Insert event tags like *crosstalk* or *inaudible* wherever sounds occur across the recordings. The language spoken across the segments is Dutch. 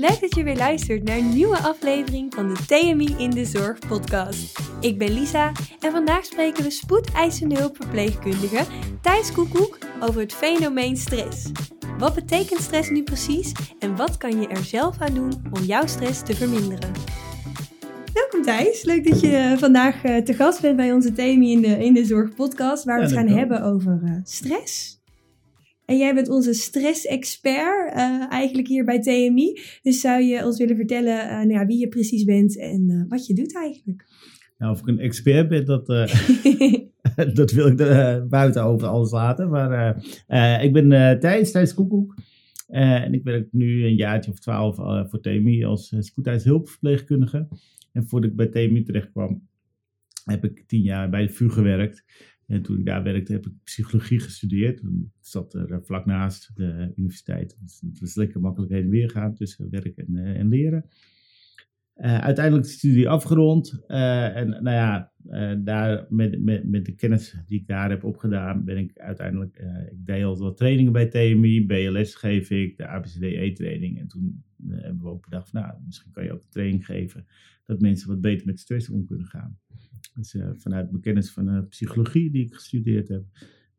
Leuk dat je weer luistert naar een nieuwe aflevering van de TMI in de Zorg podcast. Ik ben Lisa en vandaag spreken we spoedeisende hulpverpleegkundige Thijs Koekoek over het fenomeen stress. Wat betekent stress nu precies en wat kan je er zelf aan doen om jouw stress te verminderen? Welkom Thijs, leuk dat je eh, vandaag eh, te gast bent bij onze TMI in de, in de Zorg podcast, waar we het gaan hebben over uh, stress. En jij bent onze stress-expert uh, eigenlijk hier bij TMI. Dus zou je ons willen vertellen uh, nou ja, wie je precies bent en uh, wat je doet eigenlijk? Nou, of ik een expert ben, dat, *laughs* *laughs* dat wil ik buiten over alles laten. Maar ik ben Thijs, Thijs Koekoek. en ik werk nu een jaartje of twaalf voor TMI als spoedheidshulpverpleegkundige. En voordat ik bij TMI terecht kwam, heb ik tien jaar bij de VU gewerkt. En toen ik daar werkte, heb ik psychologie gestudeerd. Ik zat er eh, vlak naast de universiteit. Dus het was lekker makkelijk heen en weer gaan tussen werk en, uh, en leren. Uh, uiteindelijk de studie afgerond. En nou ja, daar met, met, met de kennis die ik daar heb opgedaan, ben ik uiteindelijk. ik deed wat trainingen bij TMI, BLS geef ik, de ABCDE-training. En toen hebben we ook bedacht, nou, misschien kan je ook training geven dat mensen wat beter met stress om kunnen gaan. Dus uh, vanuit mijn kennis van uh, psychologie die ik gestudeerd heb,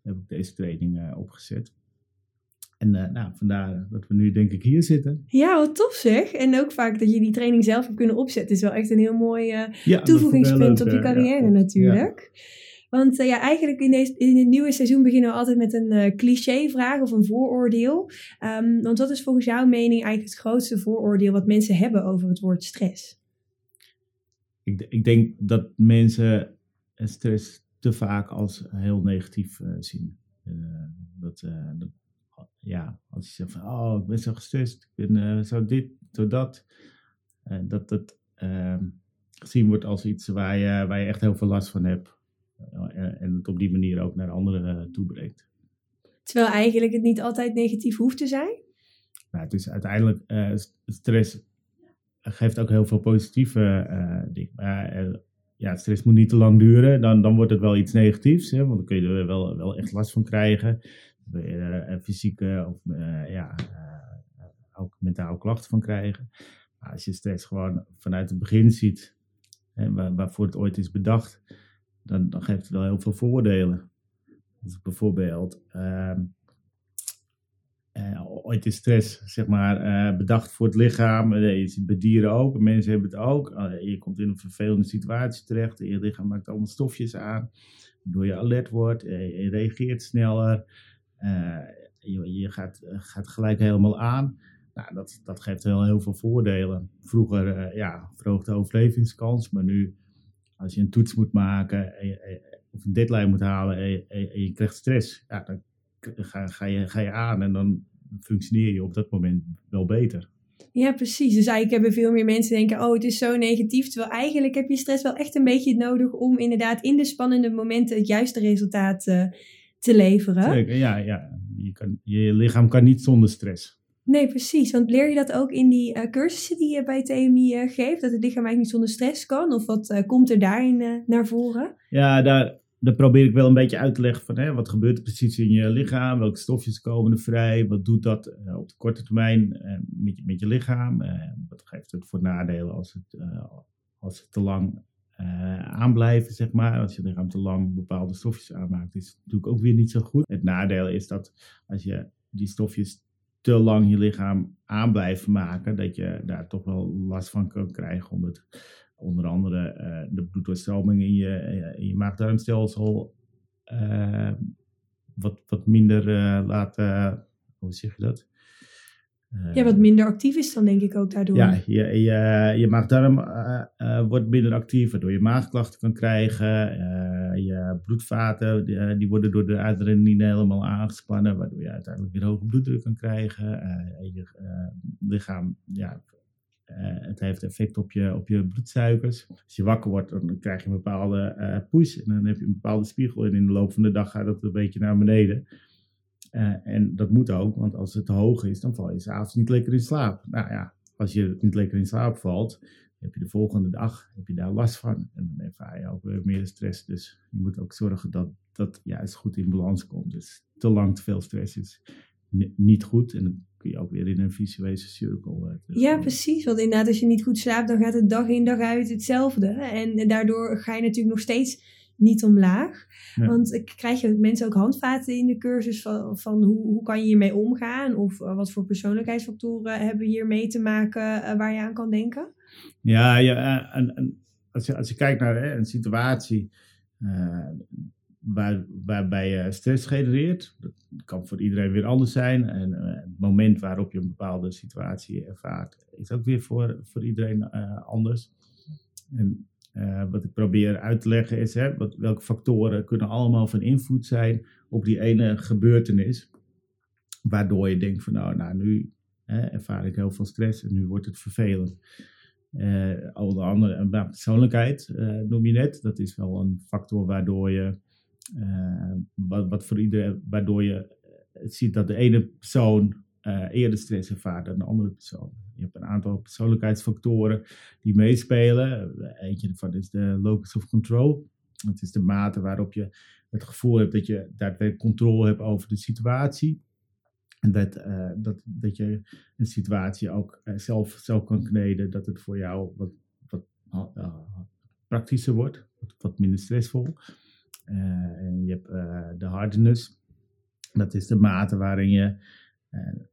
heb ik deze training uh, opgezet. En nou, vandaar dat we nu denk ik hier zitten. Ja, wat tof zeg. En ook vaak dat je die training zelf hebt kunnen opzetten. is wel echt een heel mooi ja, toevoegingspunt op je carrière ja, natuurlijk. Ja. Want ja, eigenlijk in, deze, in het nieuwe seizoen beginnen we altijd met een cliché-vraag of een vooroordeel. Um, want wat is volgens jouw mening eigenlijk het grootste vooroordeel wat mensen hebben over het woord stress? Ik, ik denk dat mensen stress te vaak als heel negatief uh, zien. Uh, dat, uh, dat, ja, als je zegt van, oh, ik ben zo gestrest, ik ben zo dit, zo dat. dat dat ehm, gezien wordt als iets waar je, waar je echt heel veel last van hebt. en het op die manier ook naar anderen toebrengt. Terwijl eigenlijk het niet altijd negatief hoeft te zijn? Nou, het is uiteindelijk, stress geeft ook heel veel positieve uh, dingen. Maar ja, stress moet niet te lang duren, dan, dan wordt het wel iets negatiefs. Hè, want dan kun je er wel, wel echt last van krijgen. Uh, fysieke of ja, ook mentale klachten van krijgen. Maar als je stress gewoon vanuit het begin ziet, hè, waar, waarvoor het ooit is bedacht, dan, dan geeft het wel heel veel voordelen. Dus bijvoorbeeld ehm, ooit is stress zeg maar, uh, bedacht voor het lichaam. Uh, je ziet bij dieren ook, mensen hebben het ook. je komt in een vervelende situatie terecht je lichaam maakt allemaal stofjes aan. Waardoor je alert wordt, je reageert sneller. je, je gaat, gaat gelijk helemaal aan. Nou, dat, dat geeft wel heel veel voordelen. Vroeger ja, verhoogt de overlevingskans, maar nu als je een toets moet maken of een deadline moet halen en je, je krijgt stress, ja, dan ga, ga, je, ga je aan en dan functioneer je op dat moment wel beter. Ja, precies. Dus eigenlijk hebben veel meer mensen denken, oh, het is zo negatief. Terwijl eigenlijk heb je stress wel echt een beetje nodig om inderdaad in de spannende momenten het juiste resultaat uh, te leveren. Zeker, ja, ja. Je, kan, je lichaam kan niet zonder stress. Nee, precies. Want leer je dat ook in die uh, cursussen die je bij TMI uh, geeft? Dat het lichaam eigenlijk niet zonder stress kan? Of wat komt er daarin naar voren? Ja, daar, dan probeer ik wel een beetje uit te leggen van hè, wat gebeurt er precies in je lichaam, welke stofjes komen er vrij, wat doet dat uh, op de korte termijn uh, met, je, met je lichaam, uh, wat geeft het voor nadelen als het, als het te lang aanblijven, zeg maar. Als je lichaam te lang bepaalde stofjes aanmaakt, is het natuurlijk ook weer niet zo goed. Het nadeel is dat als je die stofjes te lang je lichaam aan maken, dat je daar toch wel last van kan krijgen, omdat onder andere uh, de bloeddoorstroming in je, eh, in je maag-darmstelsel uh, wat, wat minder uh, laten, hoe zeg je dat? ja, wat minder actief is dan denk ik ook daardoor. Ja, je, je, je maag-darm wordt minder actief, waardoor je maagklachten kan krijgen. je bloedvaten, die, die, worden door de adrenaline helemaal aangespannen, waardoor je uiteindelijk weer hoge bloeddruk kan krijgen. je lichaam ja, het heeft effect op je, op je bloedsuikers. Als je wakker wordt, dan krijg je een bepaalde push. En dan heb je een bepaalde spiegel. En in de loop van de dag gaat dat een beetje naar beneden. Uh, en dat moet ook, want als het te hoog is, dan val je s'avonds niet lekker in slaap. Nou ja, als je niet lekker in slaap valt, heb je de volgende dag heb je daar last van. En dan ervaar je ook weer meer stress. Dus je moet ook zorgen dat dat juist goed in balans komt. Dus te lang te veel stress is niet goed. En dan kun je ook weer in een visuele cirkel. ja, precies. Want inderdaad, als je niet goed slaapt, dan gaat het dag in dag uit hetzelfde. En daardoor ga je natuurlijk nog steeds niet omlaag. Want krijg je mensen ook handvaten in de cursus van, van hoe, hoe kan je hiermee omgaan? Of wat voor persoonlijkheidsfactoren hebben hiermee te maken waar je aan kan denken? Ja, ja en, en als, je, als je kijkt naar hè, een situatie uh, waar, waarbij je stress genereert, dat kan voor iedereen weer anders zijn. En uh, het moment waarop je een bepaalde situatie ervaart, is ook weer voor, voor iedereen uh, anders. En wat ik probeer uit te leggen is, hè, wat, welke factoren kunnen allemaal van invloed zijn op die ene gebeurtenis. Waardoor je denkt van nou, nou nu hè, ervaar ik heel veel stress en nu wordt het vervelend. Uh, onder andere persoonlijkheid noem je net. Dat is wel een factor waardoor je, wat, wat, voor iedereen, waardoor je ziet dat de ene persoon eerder stress ervaart dan de andere persoon. Je hebt een aantal persoonlijkheidsfactoren die meespelen. Eentje daarvan is de locus of control. Dat is de mate waarop je het gevoel hebt dat je daadwerkelijk controle hebt over de situatie. En dat, dat, dat je een situatie ook zelf, zelf kan kneden, dat het voor jou wat, wat praktischer wordt, wat, wat minder stressvol. En je hebt de hardness, dat is de mate waarin je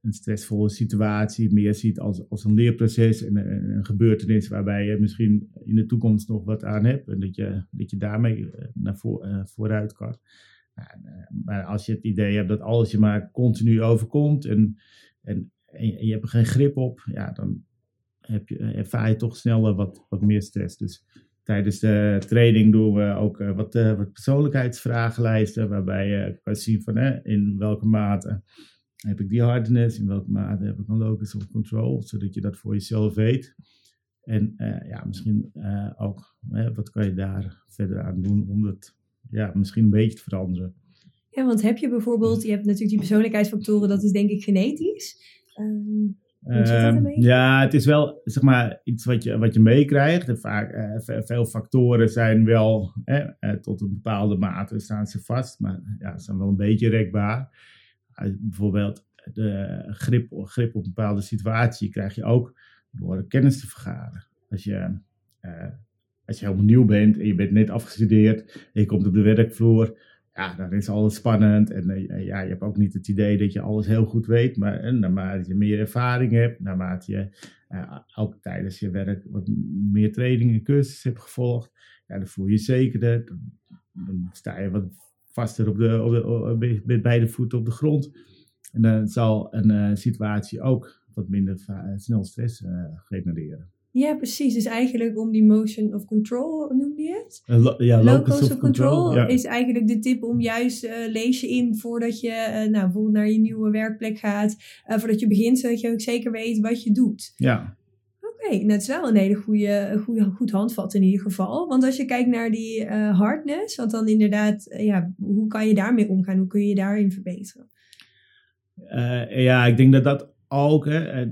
een stressvolle situatie meer ziet als, als een leerproces en een, gebeurtenis waarbij je misschien in de toekomst nog wat aan hebt en dat je, dat je daarmee naar voor, vooruit kan. Eh, maar als je het idee hebt dat alles je maar continu overkomt en, en, en je hebt er geen grip op, ja, dan heb je, ervaar je toch sneller wat, wat meer stress. Dus tijdens de training doen we ook uh, wat, uh, wat persoonlijkheidsvragenlijsten, waarbij je kan zien van in welke mate heb ik die hardness, in welke mate heb ik een locus of control, zodat je dat voor jezelf weet. En ja, misschien ook, wat kan je daar verder aan doen om dat ja, misschien een beetje te veranderen. Ja, want heb je bijvoorbeeld, je hebt natuurlijk die persoonlijkheidsfactoren, dat is denk ik genetisch. Um, ja, het is wel zeg maar iets wat je, wat je meekrijgt. Vaak, uh, veel factoren zijn wel uh, tot een bepaalde mate staan ze vast, maar ja, ze zijn wel een beetje rekbaar. bijvoorbeeld de grip, grip op een bepaalde situatie krijg je ook door kennis te vergaren. Als je als je helemaal nieuw bent en je bent net afgestudeerd en je komt op de werkvloer, ja, dan is alles spannend. En uh, ja, je hebt ook niet het idee dat je alles heel goed weet. Maar eh, naarmate je meer ervaring hebt, naarmate je uh, ook tijdens je werk wat meer trainingen en cursussen hebt gevolgd, ja, dan voel je je zekerder. Dan, dan sta je wat vaster op de, op de, met beide voeten op de grond. En dan zal een situatie ook wat minder snel stress genereren. Ja, precies. Dus eigenlijk om die motion of control, noem je het? ja, locus, of, control, is eigenlijk de tip om juist, uh, lees je in voordat je uh, nou, bijvoorbeeld naar je nieuwe werkplek gaat, uh, voordat je begint, zodat je ook zeker weet wat je doet. Ja. Oké, okay, dat is wel een hele goede, goede, goed handvat in ieder geval. Want als je kijkt naar die hardness, want dan inderdaad, ja, hoe kan je daarmee omgaan? Hoe kun je je daarin verbeteren? ja, ik denk dat dat ook, hè,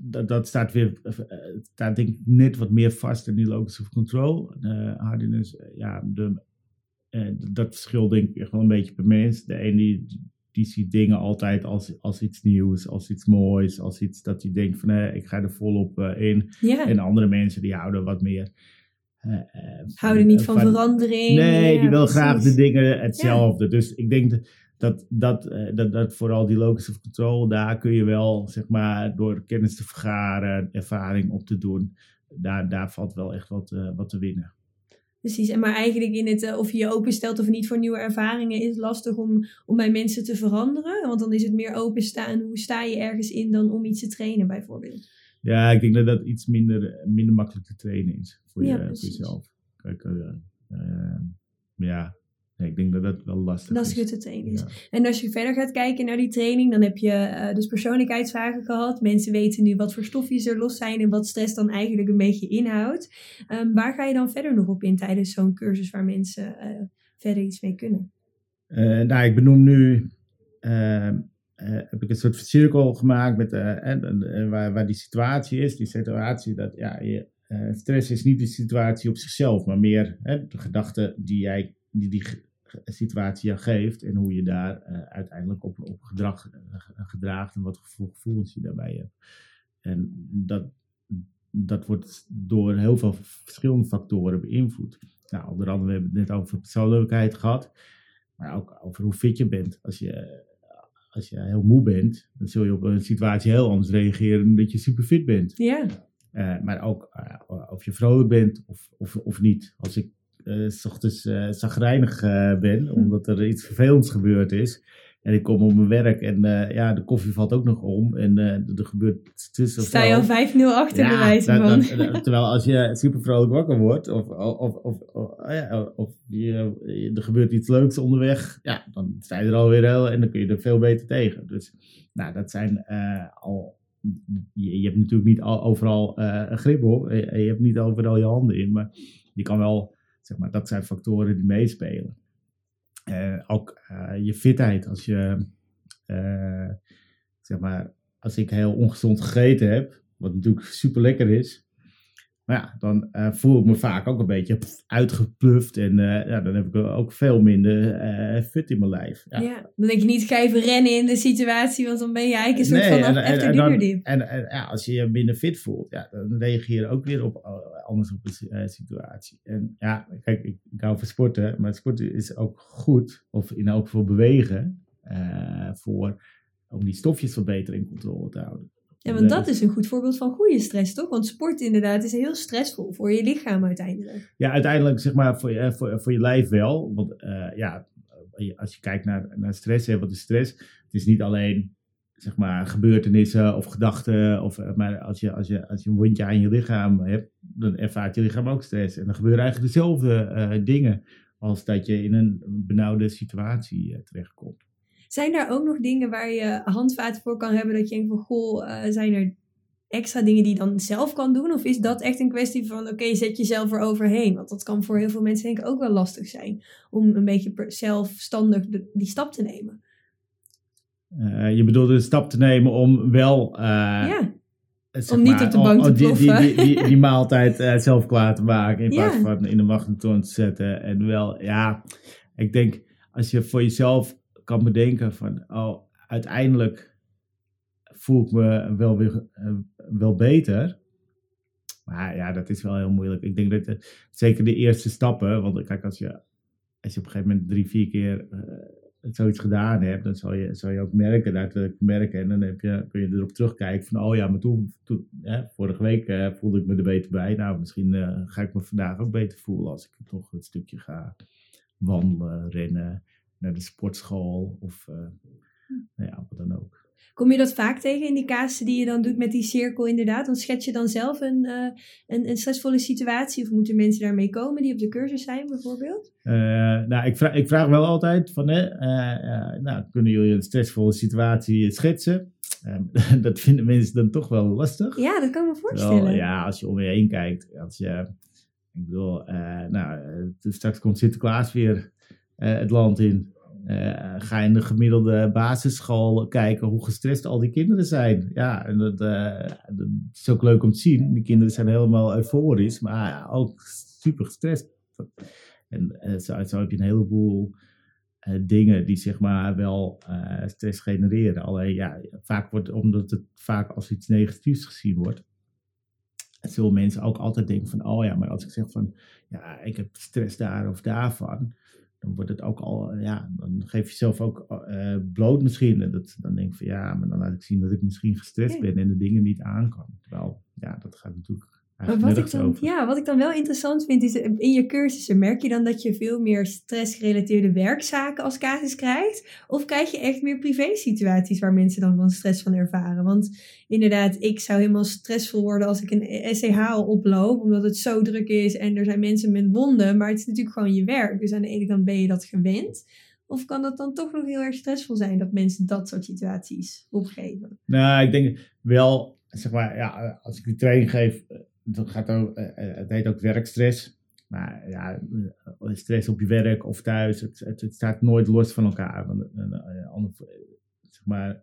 dat, dat staat weer, eh, staat denk ik net wat meer vast in die locus of control. De hardiness, eh, ja, de, eh, dat verschilt denk ik wel een beetje per mens. De een die, die ziet dingen altijd als, als iets nieuws, als iets moois, als iets dat hij denkt van hé, ik ga er volop in. En andere mensen die houden wat meer. Uh, houden niet van, verandering. Nee, die willen graag de dingen hetzelfde. Dus ik denk dat dat, dat, eh, dat, dat vooral die locus of control, daar kun je wel, zeg maar, door kennis te vergaren, ervaring op te doen, daar, daar valt wel echt wat, uh, wat te winnen. Precies, en maar eigenlijk in het, uh, of je je openstelt of niet voor nieuwe ervaringen, is lastig om, om bij mensen te veranderen. Want dan is het meer openstaan, hoe sta je ergens in dan om iets te trainen bijvoorbeeld. Ja, ik denk dat dat iets minder, minder makkelijk te trainen is voor, je, voor jezelf. Kijk, ja, ik denk dat dat wel lastig dat is. Dat is te trainen is. En als je verder gaat kijken naar die training, dan heb je uh, dus persoonlijkheidsvragen gehad. Mensen weten nu wat voor stofjes er los zijn en wat stress dan eigenlijk een beetje inhoudt. Um, waar ga je dan verder nog op in tijdens zo'n cursus waar mensen uh, verder iets mee kunnen? Uh, nou, ik benoem nu, ehm, heb ik een soort cirkel gemaakt met, waar, waar die situatie is. Die situatie dat, ja, je, stress is niet de situatie op zichzelf, maar meer de gedachten die jij die, die situatie je geeft en hoe je daar uiteindelijk op, op gedrag gedraagt en wat gevoelens je daarbij hebt. En dat, dat wordt door heel veel verschillende factoren beïnvloed. Nou, onder andere, we hebben het net over persoonlijkheid gehad, maar ook over hoe fit je bent. Als je, als je heel moe bent, dan zul je op een situatie heel anders reageren dan dat je super fit bent. Ja. Uh, maar ook uh, of je vrolijk bent of, of, of niet. Als ik s ochtends uh, zagrijnig ben, omdat er iets vervelends gebeurd is, en ik kom op mijn werk en uh, ja, de koffie valt ook nog om. En uh, er gebeurt tussen. Sta je al 5-0 achter ja, de wijze van. Dan, dan, terwijl als je super vrolijk wakker wordt, of, of, of, of, ja, of je, er gebeurt iets leuks onderweg, ja, dan sta je er alweer heel en dan kun je er veel beter tegen. Dus nou, dat zijn uh, al. Je, je, hebt natuurlijk niet al, overal een grip op, je, je hebt niet overal je handen in, maar je kan wel, zeg maar, dat zijn factoren die meespelen. Uh, ook uh, je fitheid. Als je, uh, zeg maar, als ik heel ongezond gegeten heb, wat natuurlijk super lekker is, maar ja, dan uh, voel ik me vaak ook een beetje uitgepluft. En uh, ja, dan heb ik ook veel minder uh, fit in mijn lijf. Ja. ja. dan denk je niet, ga even rennen in de situatie, want dan ben je eigenlijk een soort nee, van en, en, en, en, ja, als je je minder fit voelt, ja, dan reageer je ook weer op, anders op een situatie. En ja, kijk, ik, ik hou van sporten, maar sporten is ook goed, of in elk geval bewegen, voor, om die stofjes wat beter in controle te houden. Ja, want dat is een goed voorbeeld van goede stress, toch? Want sport inderdaad is heel stressvol voor je lichaam uiteindelijk. Ja, uiteindelijk zeg maar voor je, voor, voor je lijf wel. Want uh, ja, als je kijkt naar, naar stress, hè, wat is stress? Het is niet alleen zeg maar gebeurtenissen of gedachten. Of, eh, maar als je, als, je, als je een wondje aan je lichaam hebt, dan ervaart je lichaam ook stress. En dan gebeuren eigenlijk dezelfde uh, dingen als dat je in een benauwde situatie uh, terechtkomt. Zijn er ook nog dingen waar je handvaten voor kan hebben dat je denkt van goh, uh, zijn er extra dingen die je dan zelf kan doen? Of is dat echt een kwestie van oké, zet jezelf eroverheen? Want dat kan voor heel veel mensen denk ik ook wel lastig zijn om een beetje zelfstandig die stap te nemen. Uh, je bedoelt de stap te nemen om wel. Uh, ja. om niet op de bank te ploffen. Die, die, die, die, maaltijd uh, zelf klaar te maken in plaats van in de magnetron te zetten. En wel, ja, ik denk als je voor jezelf kan bedenken van, oh, uiteindelijk voel ik me wel weer uh, wel beter. Maar ja, dat is wel heel moeilijk. Ik denk dat de, zeker de eerste stappen, want kijk, als je, als je op een gegeven moment drie, vier keer uh, zoiets gedaan hebt, dan zal je, zal je ook merken, dat merken. En dan heb je, kun je erop terugkijken van, oh ja, maar toen, toen vorige week voelde ik me er beter bij. Nou, misschien ga ik me vandaag ook beter voelen als ik toch een stukje ga wandelen, rennen naar de sportschool of uh, nou ja, wat dan ook. Kom je dat vaak tegen in die casussen die je dan doet met die cirkel inderdaad? Dan schets je dan zelf een, uh, een, een, stressvolle situatie of moeten mensen daarmee komen die op de cursus zijn bijvoorbeeld? Uh, nou, ik vraag, ik vraag wel altijd van, hè, nou, kunnen jullie een stressvolle situatie schetsen? Ehm, *laughs* dat vinden mensen dan toch wel lastig. Ja, dat kan me voorstellen. Wel, ja, als je om je heen kijkt, als je, ik bedoel, nou, straks komt Sinterklaas weer eh, het land in. Uh, ga in de gemiddelde basisschool kijken hoe gestrest al die kinderen zijn. Ja, en dat, dat, is ook leuk om te zien. Die kinderen zijn helemaal euforisch, maar ook super gestrest. En uh, zo, zo, heb je een heleboel dingen die zeg maar wel stress genereren. Alleen ja, vaak wordt, omdat het vaak als iets negatiefs gezien wordt, zullen mensen ook altijd denken van, oh ja, maar als ik zeg van, ja, ik heb stress daar of daarvan, dan wordt het ook al, ja, dan geef je zelf ook uh, bloot misschien. En dat, dan denk ik van ja, maar dan laat ik zien dat ik misschien gestrest ben en de dingen niet aan kan. Terwijl, ja, dat gaat natuurlijk wat ik dan, ja, wat ik dan wel interessant vind, is in je cursussen merk je dan dat je veel meer stressgerelateerde werkzaken als casus krijgt? Of krijg je echt meer privé-situaties waar mensen dan van stress van ervaren? Want inderdaad, ik zou helemaal stressvol worden als ik een SCH oploop, omdat het zo druk is en er zijn mensen met wonden, maar het is natuurlijk gewoon je werk. Dus aan de ene kant ben je dat gewend. Of kan dat dan toch nog heel erg stressvol zijn dat mensen dat soort situaties opgeven? Nou, ik denk wel, zeg maar, ja, als ik die training geef, dat gaat ook, eh, eh, het heet ook werkstress. Maar ja, eh, stress op je werk of thuis, het, het, staat nooit los van elkaar. Want, zeg maar,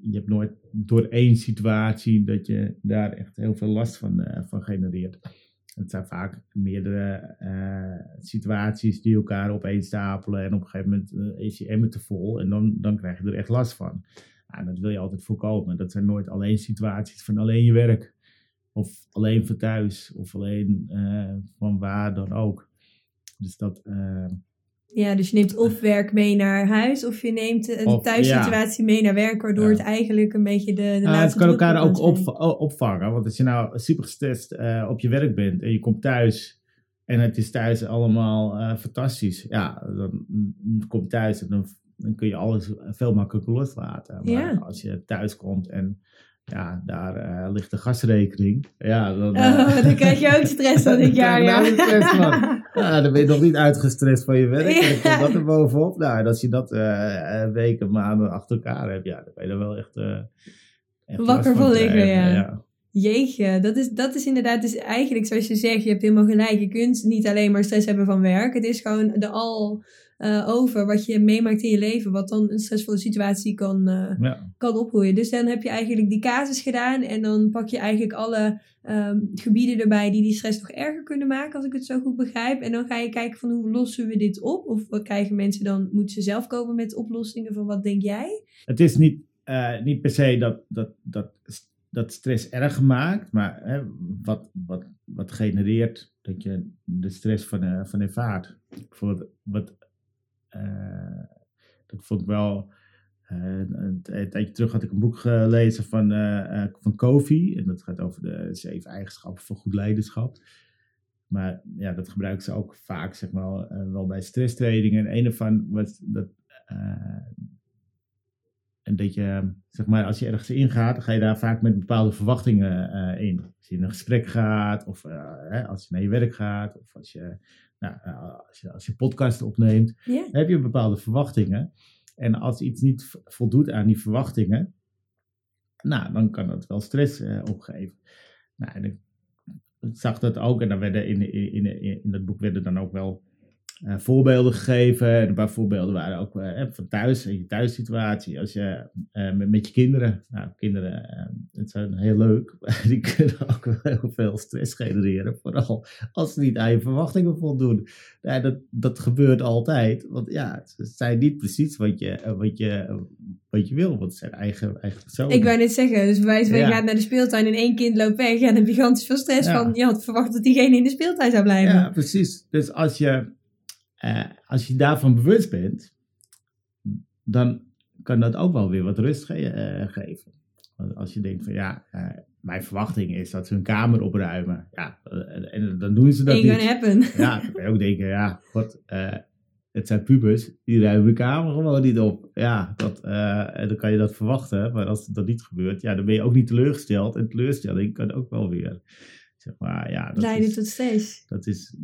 je hebt nooit door één situatie dat je daar echt heel veel last van, van genereert. het zijn vaak meerdere situaties die elkaar opeens stapelen. En op een gegeven moment is je emmer te vol en dan, dan krijg je er echt last van. En dat wil je altijd voorkomen. Dat zijn nooit alleen situaties van alleen je werk. Of alleen van thuis. Of alleen van waar dan ook. Dus dat, ja, dus je neemt of werk mee naar huis of je neemt een thuissituatie mee naar werk, waardoor het eigenlijk een beetje de, de uh, Het kan elkaar ook op, opvangen, want als je nou super gestrest op je werk bent en je komt thuis en het is thuis allemaal fantastisch, ja, dan, dan kom je thuis en dan, dan kun je alles veel makkelijker loslaten. Maar ja. als je thuis komt en ja, daar uh, ligt de gasrekening. Ja, dan, uh, dan krijg je ook *laughs* stress van dit jaar. Ja. ja, dan ben je nog niet uitgestrest van je werk. Ja. En dan komt dat er bovenop. Nou, en als je dat uh, weken, maanden achter elkaar hebt, ja, dan ben je er wel echt, echt wakker van liggen. Ja. ja. Jeetje, dat is, dat is inderdaad, dus eigenlijk zoals je zegt, je hebt helemaal gelijk. Je kunt niet alleen maar stress hebben van werk. Het is gewoon de al uh, over wat je meemaakt in je leven, wat dan een stressvolle situatie kan, uh, kan opgroeien. Dus dan heb je eigenlijk die casus gedaan en dan pak je eigenlijk alle um, gebieden erbij die die stress nog erger kunnen maken, als ik het zo goed begrijp. En dan ga je kijken van hoe lossen we dit op? Of wat krijgen mensen dan, moeten ze zelf komen met oplossingen van wat denk jij? Het is niet, uh, niet per se dat, dat, dat, dat stress erg maakt, maar hè, wat, wat, wat genereert dat je de stress van, van ervaart. Bijvoorbeeld wat eh, dat vond ik wel. Uh, een, tijdje terug had ik een boek gelezen van, uh, van Kofi. En dat gaat over de zeven eigenschappen van goed leiderschap. Maar ja, dat gebruiken ze ook vaak, zeg maar, wel bij stresstrainingen. En een ervan was dat. en dat je, zeg maar, als je ergens ingaat, dan ga je daar vaak met bepaalde verwachtingen in. Als je in een gesprek gaat, of als je naar je werk gaat, of als je nou, eh, als, je, als je podcast opneemt, heb je bepaalde verwachtingen. En als iets niet voldoet aan die verwachtingen, nou, dan kan dat wel stress uh, opgeven. Nou, en ik, zag dat ook, en dan werden in, in, in, in dat boek werden dan ook wel uh, voorbeelden gegeven. En een paar voorbeelden waren ook uh, van thuis, in je thuissituatie. Als je uh, met, met je kinderen, nou, kinderen, het zijn heel leuk, *laughs* die kunnen ook heel veel stress genereren. Vooral als ze niet aan je verwachtingen voldoen. Ja, dat, dat gebeurt altijd, want ja, het zijn niet precies wat je, wat je, wat je wil, want het zijn eigen, eigen personen. Ik wou net zeggen, dus wij ja. gaat naar de speeltuin en één kind loopt weg. Ja, dan heb je gigantisch veel stress van, je had verwacht dat diegene in de speeltuin zou blijven. Ja, precies. Dus als je uh, als je daarvan bewust bent, dan kan dat ook wel weer wat rust ge uh, geven. Als je denkt van ja, uh, mijn verwachting is dat ze hun kamer opruimen. Ja, en dan doen ze dat Ain't niet. happen. *laughs* Ja, dan kan je ook denken, ja, god, het zijn pubers, die ruimen hun kamer gewoon niet op. Ja, dat, dan kan je dat verwachten, maar als dat niet gebeurt, ja, dan ben je ook niet teleurgesteld. En teleurstelling kan ook wel weer Zeg maar, ja, dat Leiden is, tot steeds. Dat is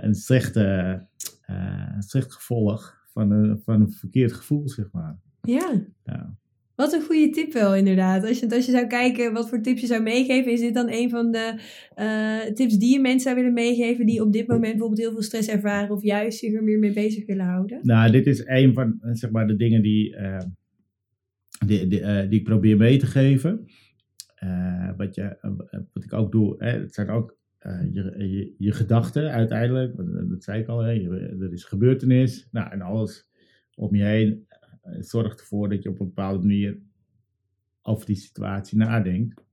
een slechte, uh, slecht gevolg van een, van een verkeerd gevoel, zeg maar. Ja. ja. Wat een goede tip wel, inderdaad. Als je, als je zou kijken wat voor tips je zou meegeven, is dit dan een van de uh, tips die je mensen zou willen meegeven die op dit moment bijvoorbeeld heel veel stress ervaren of juist zich er meer mee bezig willen houden? Nou, dit is een van zeg maar, de dingen die, die, die, die ik probeer mee te geven. Wat, je, eh, wat ik ook doe, hè, het zijn ook uh, je, je, je, gedachten uiteindelijk. Dat zei ik al, hè, er is gebeurtenis. Nou, en alles om je heen zorgt ervoor dat je op een bepaalde manier over die situatie nadenkt.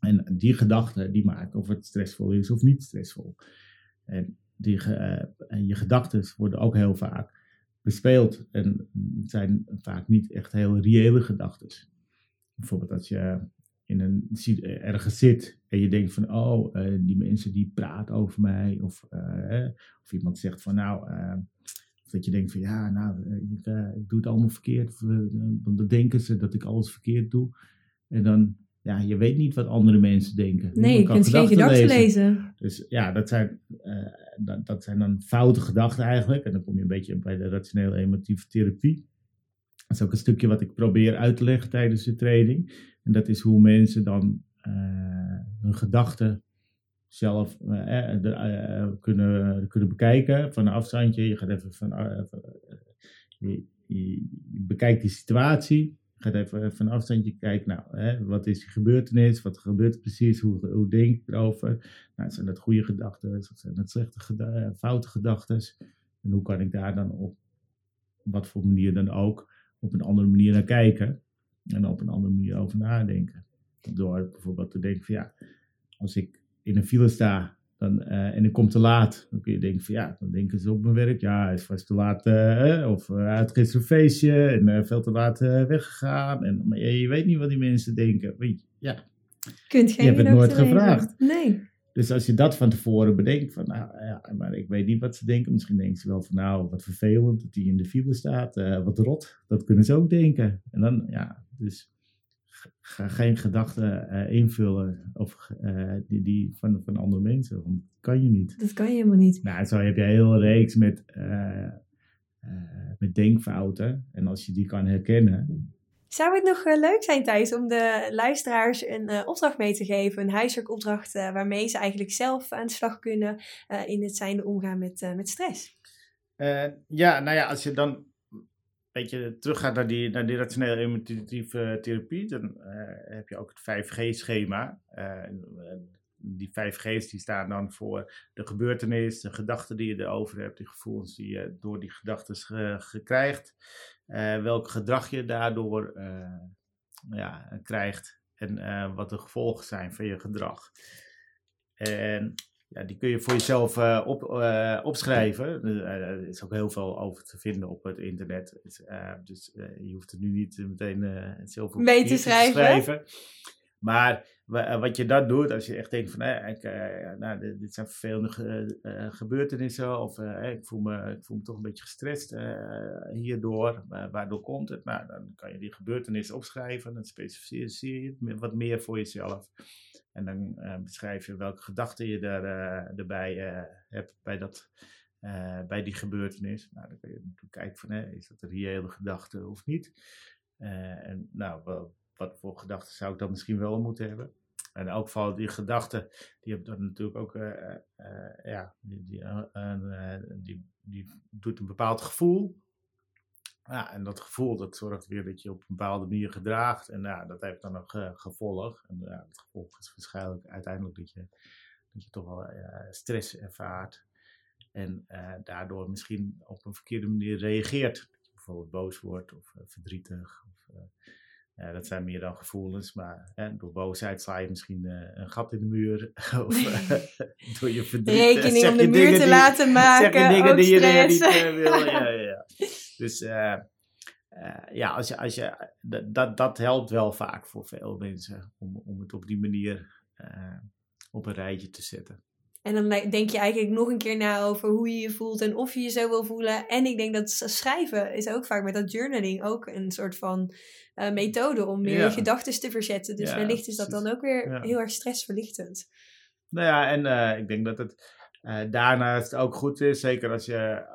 En die gedachten die maken of het stressvol is of niet stressvol. En die, je gedachten worden ook heel vaak bespeeld. En zijn vaak niet echt heel reële gedachten. Bijvoorbeeld als je in een, ergens zit en je denkt van, oh, uh, die mensen die praten over mij. Of, uh, of iemand zegt van, nou, uh, dat je denkt van, ja, nou, ik, ik doe het allemaal verkeerd. Dan denken ze dat ik alles verkeerd doe. En dan, ja, je weet niet wat andere mensen denken. Nee, je kunt geen gedachten lezen. Dus ja, dat zijn, dat, dat zijn dan foute gedachten eigenlijk. En dan kom je een beetje bij de rationele emotieve therapie. Dat is ook een stukje wat ik probeer uit te leggen tijdens de training. En dat is hoe mensen dan uh, hun gedachten zelf uh, kunnen, kunnen bekijken van een afstandje. Je gaat even van, je, je, je, bekijkt die situatie, gaat even, een afstandje kijken. Nou, hè, wat is die gebeurtenis? Wat gebeurt er precies? Hoe, hoe denk ik erover? Nou, zijn dat goede gedachten? Zijn dat slechte gedachten? Foute gedachten? En hoe kan ik daar dan op wat voor manier dan ook op een andere manier naar kijken? En op een andere manier over nadenken. Door bijvoorbeeld te denken van ja, als ik in een file sta dan, uh, en ik kom te laat, dan kun je denken van ja, dan denken ze op mijn werk, ja, hij is vast te laat, uh, of uh, gisteren een feestje en veel te laat weggegaan. En, maar je, je, weet niet wat die mensen denken. Weet je, ja. Kunt geen je hebt het nooit gevraagd. Nee. Dus als je dat van tevoren bedenkt, van nou ja, maar ik weet niet wat ze denken. Misschien denken ze wel van nou, wat vervelend dat hij in de file staat, wat rot. Dat kunnen ze ook denken. En dan, ja, dus ga geen gedachten uh, invullen of, uh, die, die van, van andere mensen. Want dat kan je niet. Dat kan je helemaal niet. Nou, zo heb je een hele reeks met, met denkfouten. En als je die kan herkennen. Zou het nog leuk zijn, Thijs, om de luisteraars een opdracht mee te geven? Een huiswerkopdracht waarmee ze eigenlijk zelf aan de slag kunnen in het zijnde omgaan met, met stress? ja, nou ja, als je dan beetje teruggaat naar die, naar die rationele emotieve therapie, dan eh, heb je ook het 5G-schema. Uh, eh, die 5G's die staan dan voor de gebeurtenis, de gedachten die je erover hebt, die gevoelens die je door die gedachten krijgt, welk gedrag je daardoor ja, krijgt en wat de gevolgen zijn van je gedrag. En ja, die kun je voor jezelf uh, op, uh, opschrijven. Eh, er is ook heel veel over te vinden op het internet. Dus, je hoeft het nu niet meteen zelf op mee te schrijven. te schrijven. Maar wat je dat doet, als je echt denkt van, ik, nou, dit zijn vervelende gebeurtenissen, of ik, voel me, ik voel me toch een beetje gestrest hierdoor, waardoor komt het? Nou, dan kan je die gebeurtenis opschrijven, dan specificeer je het wat meer voor jezelf. En dan beschrijf je welke gedachten je uh, erbij hebt bij, dat, bij die gebeurtenis. Nou, dan kun je natuurlijk kijken van, is dat een reële gedachte of niet? en nou, wel, wat voor gedachten zou ik dan misschien wel moeten hebben? En elk geval, die gedachten, die hebben dan natuurlijk ook, ja, die, die, die, die doet een bepaald gevoel ja, en dat gevoel dat zorgt weer dat je op een bepaalde manier gedraagt. En ja, dat heeft dan een gevolg. En ja, het gevolg is waarschijnlijk uiteindelijk dat je, dat je toch wel stress ervaart. En daardoor misschien op een verkeerde manier reageert. Dat je bijvoorbeeld boos wordt of verdrietig. Of, ja, dat zijn meer dan gevoelens, maar hè, door boosheid sla je misschien een gat in de muur. *laughs* of door je verdriet. Rekening om de muur te laten maken. Zeg je dingen die je niet wil. *laughs* Ja, ja, ja. Dus uh, uh, ja, als je, als je, dat, dat helpt wel vaak voor veel mensen om, om het op die manier uh, op een rijtje te zetten. En dan denk je eigenlijk nog een keer na over hoe je je voelt en of je je zo wil voelen. En ik denk dat schrijven is ook vaak met dat journaling ook een soort van uh, methode om meer je gedachten te verzetten. Dus ja, wellicht is dat dan ook weer ja. heel erg stressverlichtend. Nou ja, en uh, ik denk dat het uh, daarnaast ook goed is, zeker als je,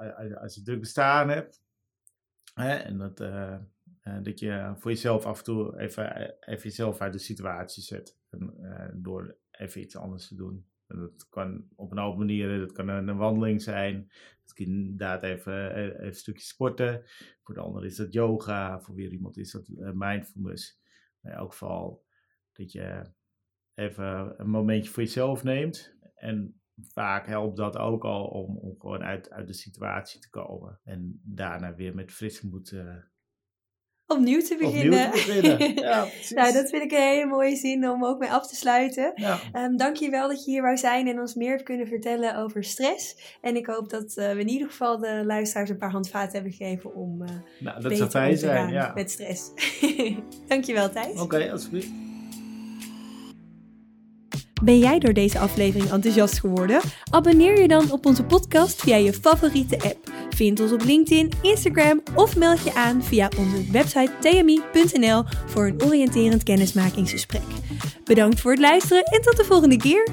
als je druk bestaan hebt, Hè? En dat, dat je voor jezelf af en toe even, even jezelf uit de situatie zet. En, door even iets anders te doen. Dat kan op een hoop manieren. Dat kan een, wandeling zijn. Dat kan inderdaad even, even een stukje sporten. Voor de ander is dat yoga. Voor weer iemand is dat mindfulness. in elk geval dat je even een momentje voor jezelf neemt. En vaak helpt dat ook al om, om gewoon uit, uit de situatie te komen. En daarna weer met frisse moed uh, opnieuw te beginnen. Opnieuw te beginnen. *laughs* Ja, nou, dat vind ik een hele mooie zin om ook mee af te sluiten. Ja. Um, Dank je wel dat je hier wou zijn en ons meer hebt kunnen vertellen over stress. En ik hoop dat uh, we in ieder geval de luisteraars een paar handvaten hebben gegeven om uh, nou, dat zou fijn zijn, ja. met stress. *laughs* Dank je wel, Thijs. Oké, okay, alsjeblieft. Ben jij door deze aflevering enthousiast geworden? Abonneer je dan op onze podcast via je favoriete app. Vind ons op LinkedIn, Instagram of meld je aan via onze website tmi.nl voor een oriënterend kennismakingsgesprek. Bedankt voor het luisteren en tot de volgende keer!